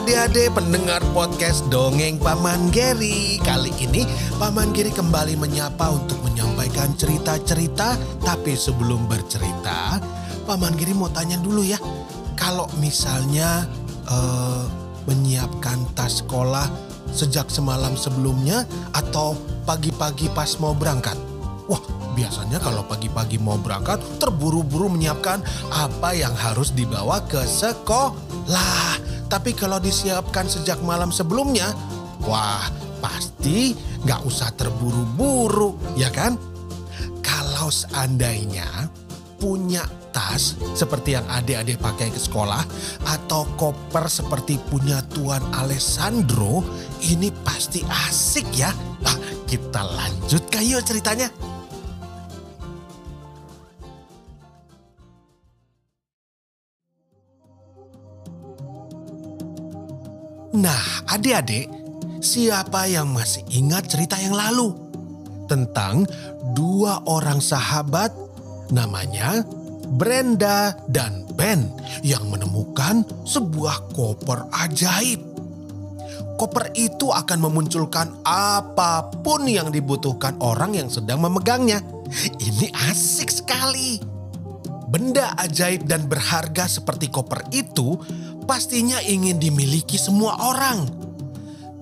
Adik-adik pendengar podcast Dongeng Paman Geri. Kali ini Paman Geri kembali menyapa untuk menyampaikan cerita-cerita. Tapi sebelum bercerita Paman Geri mau tanya dulu ya. Kalau misalnya eh, menyiapkan tas sekolah sejak semalam sebelumnya Atau pagi-pagi pas mau berangkat Wah biasanya kalau pagi-pagi mau berangkat terburu-buru menyiapkan apa yang harus dibawa ke sekolah. Tapi kalau disiapkan sejak malam sebelumnya, wah pasti nggak usah terburu-buru, ya kan? Kalau seandainya punya tas seperti yang adik-adik pakai ke sekolah atau koper seperti punya Tuan Alessandro, ini pasti asik ya. Ah, kita lanjut kayu ceritanya. Nah, adik-adik, siapa yang masih ingat cerita yang lalu? Tentang dua orang sahabat namanya Brenda dan Ben yang menemukan sebuah koper ajaib. Koper itu akan memunculkan apa pun yang dibutuhkan orang yang sedang memegangnya. Ini asik sekali. Benda ajaib dan berharga seperti koper itu pastinya ingin dimiliki semua orang.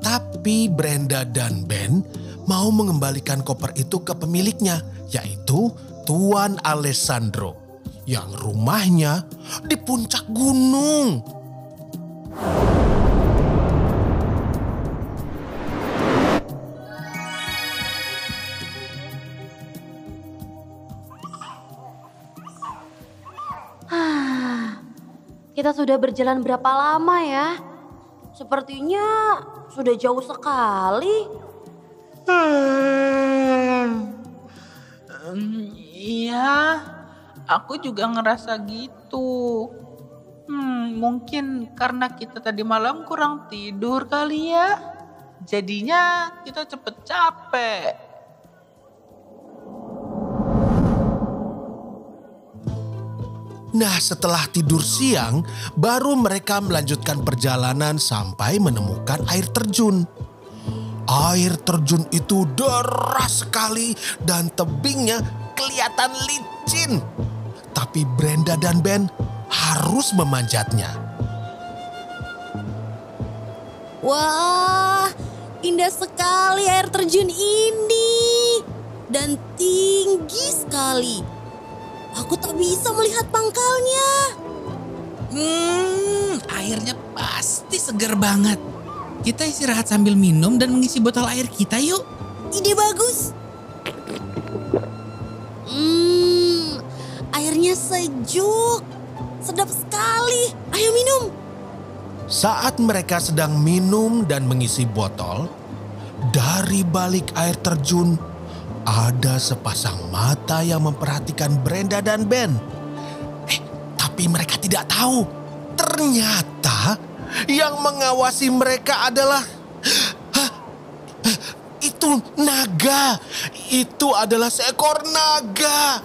Tapi Brenda dan Ben mau mengembalikan koper itu ke pemiliknya, yaitu Tuan Alessandro, yang rumahnya di puncak gunung. Kita sudah berjalan berapa lama ya? Sepertinya sudah jauh sekali. Hmm, iya, aku juga ngerasa gitu. Hmm, mungkin karena kita tadi malam kurang tidur kali ya. Jadinya kita cepet capek. Nah, setelah tidur siang, baru mereka melanjutkan perjalanan sampai menemukan air terjun. Air terjun itu deras sekali dan tebingnya kelihatan licin. Tapi Brenda dan Ben harus memanjatnya. Wah, indah sekali air terjun ini. Dan tinggi sekali. Aku tak bisa melihat pangkalnya. Hmm, airnya pasti segar banget. Kita istirahat sambil minum dan mengisi botol air kita yuk. Ide bagus. Hmm, airnya sejuk. Sedap sekali. Ayo minum. Saat mereka sedang minum dan mengisi botol, dari balik air terjun ada sepasang mata yang memperhatikan Brenda dan Ben. Eh, tapi mereka tidak tahu. Ternyata yang mengawasi mereka adalah itu naga. Itu adalah seekor naga.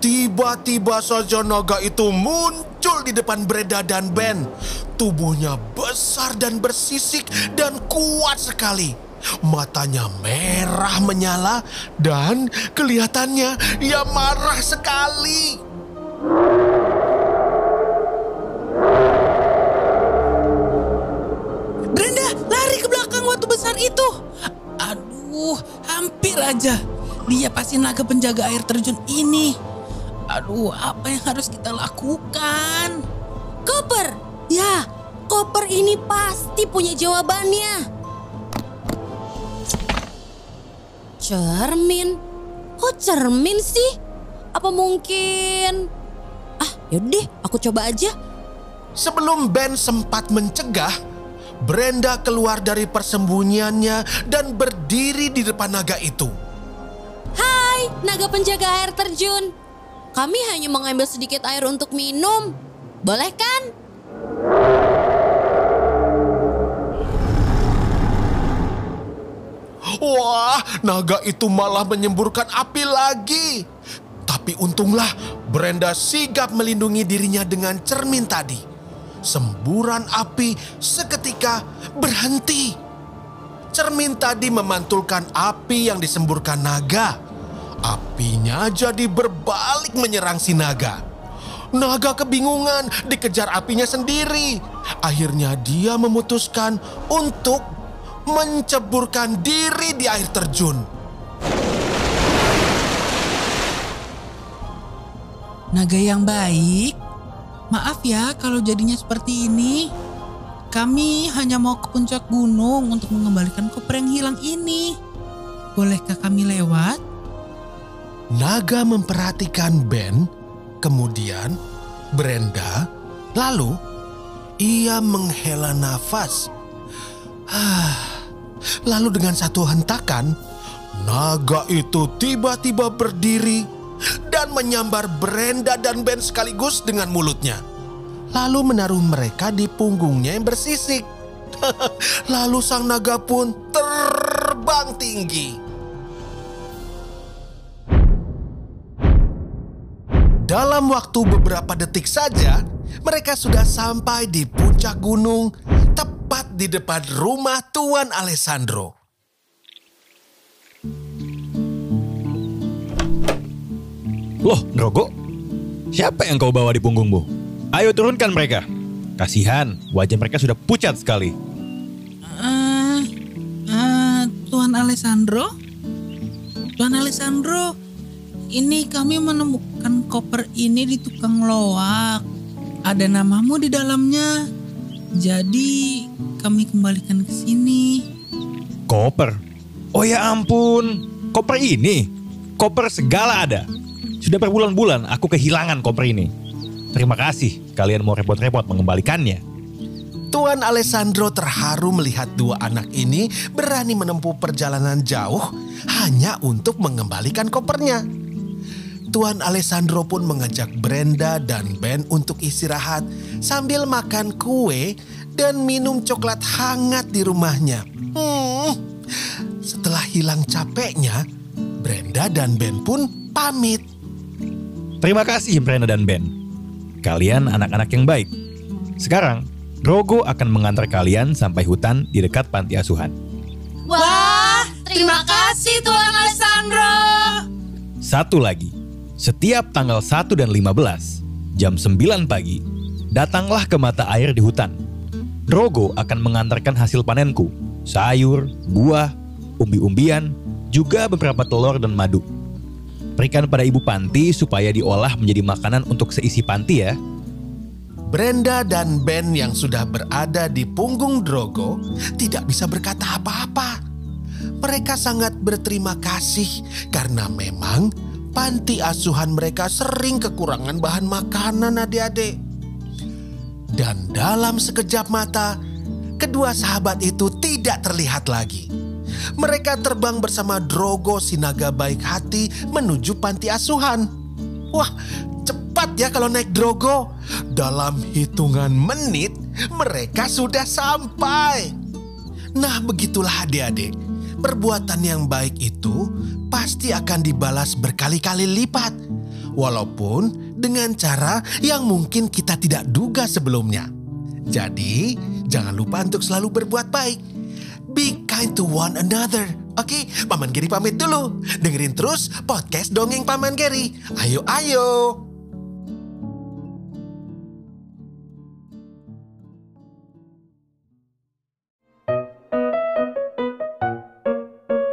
Tiba-tiba saja naga itu muncul di depan Brenda dan Ben. Tubuhnya besar dan bersisik dan kuat sekali. Matanya merah menyala dan kelihatannya ia marah sekali. Brenda, lari ke belakang waktu besar itu. Aduh, hampir aja. Dia pasti naga penjaga air terjun ini. Aduh, apa yang harus kita lakukan? Koper. Ya, koper ini pasti punya jawabannya. Cermin. Kok cermin sih? Apa mungkin... Ah, Yaudah, aku coba aja. Sebelum Ben sempat mencegah, Brenda keluar dari persembunyiannya dan berdiri di depan naga itu. Hai, naga penjaga air terjun. Kami hanya mengambil sedikit air untuk minum. Boleh kan? Wah, naga itu malah menyemburkan api lagi. Tapi untunglah Brenda sigap melindungi dirinya dengan cermin tadi. Semburan api seketika berhenti. Cermin tadi memantulkan api yang disemburkan naga. Apinya jadi berbalik menyerang si naga. Naga kebingungan dikejar apinya sendiri. Akhirnya dia memutuskan untuk menceburkan diri di air terjun. Naga yang baik, maaf ya kalau jadinya seperti ini. Kami hanya mau ke puncak gunung untuk mengembalikan koper yang hilang ini. Bolehkah kami lewat? Naga memperhatikan Ben, kemudian Brenda, lalu ia menghela nafas. Ah, lalu dengan satu hentakan, naga itu tiba-tiba berdiri dan menyambar Brenda dan Ben sekaligus dengan mulutnya. Lalu menaruh mereka di punggungnya yang bersisik. Lalu sang naga pun terbang tinggi. Dalam waktu beberapa detik saja, mereka sudah sampai di puncak gunung, tepat di depan rumah Tuan Alessandro. Loh, Drogo, siapa yang kau bawa di punggungmu? Ayo turunkan mereka. Kasihan, wajah mereka sudah pucat sekali. Ah, ah, Tuan Alessandro? Tuan Alessandro, ini kami menemukan koper ini di tukang loak. Ada namamu di dalamnya. Jadi kami kembalikan ke sini. Koper? Oh ya ampun, koper ini? Koper segala ada. Sudah berbulan-bulan aku kehilangan koper ini. Terima kasih kalian mau repot-repot mengembalikannya. Tuan Alessandro terharu melihat dua anak ini berani menempuh perjalanan jauh hanya untuk mengembalikan kopernya. Tuan Alessandro pun mengajak Brenda dan Ben untuk istirahat sambil makan kue dan minum coklat hangat di rumahnya. Hmm, setelah hilang capeknya, Brenda dan Ben pun pamit. Terima kasih Brenda dan Ben. Kalian anak-anak yang baik. Sekarang, Drogo akan mengantar kalian sampai hutan di dekat panti asuhan. Wah, terima kasih Tuan Alessandro. Satu lagi, setiap tanggal 1 dan 15, jam 9 pagi, datanglah ke mata air di hutan. Drogo akan mengantarkan hasil panenku, sayur, buah, umbi-umbian, juga beberapa telur dan madu. Berikan pada ibu panti supaya diolah menjadi makanan untuk seisi panti ya. Brenda dan Ben yang sudah berada di punggung Drogo tidak bisa berkata apa-apa. Mereka sangat berterima kasih karena memang panti asuhan mereka sering kekurangan bahan makanan adik-adik. Dan dalam sekejap mata, kedua sahabat itu tidak terlihat lagi. Mereka terbang bersama Drogo si naga baik hati menuju panti asuhan. Wah, cepat ya kalau naik Drogo. Dalam hitungan menit, mereka sudah sampai. Nah, begitulah adik-adik. Perbuatan yang baik itu pasti akan dibalas berkali-kali lipat. Walaupun dengan cara yang mungkin kita tidak duga sebelumnya. Jadi, jangan lupa untuk selalu berbuat baik. Be kind to one another. Oke, Paman Geri pamit dulu. Dengerin terus podcast Dongeng Paman Geri. Ayo, ayo.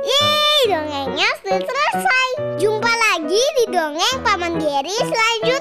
Yeay, dongengnya sudah selesai. Jumpa lagi di dongeng Paman Geri selanjutnya.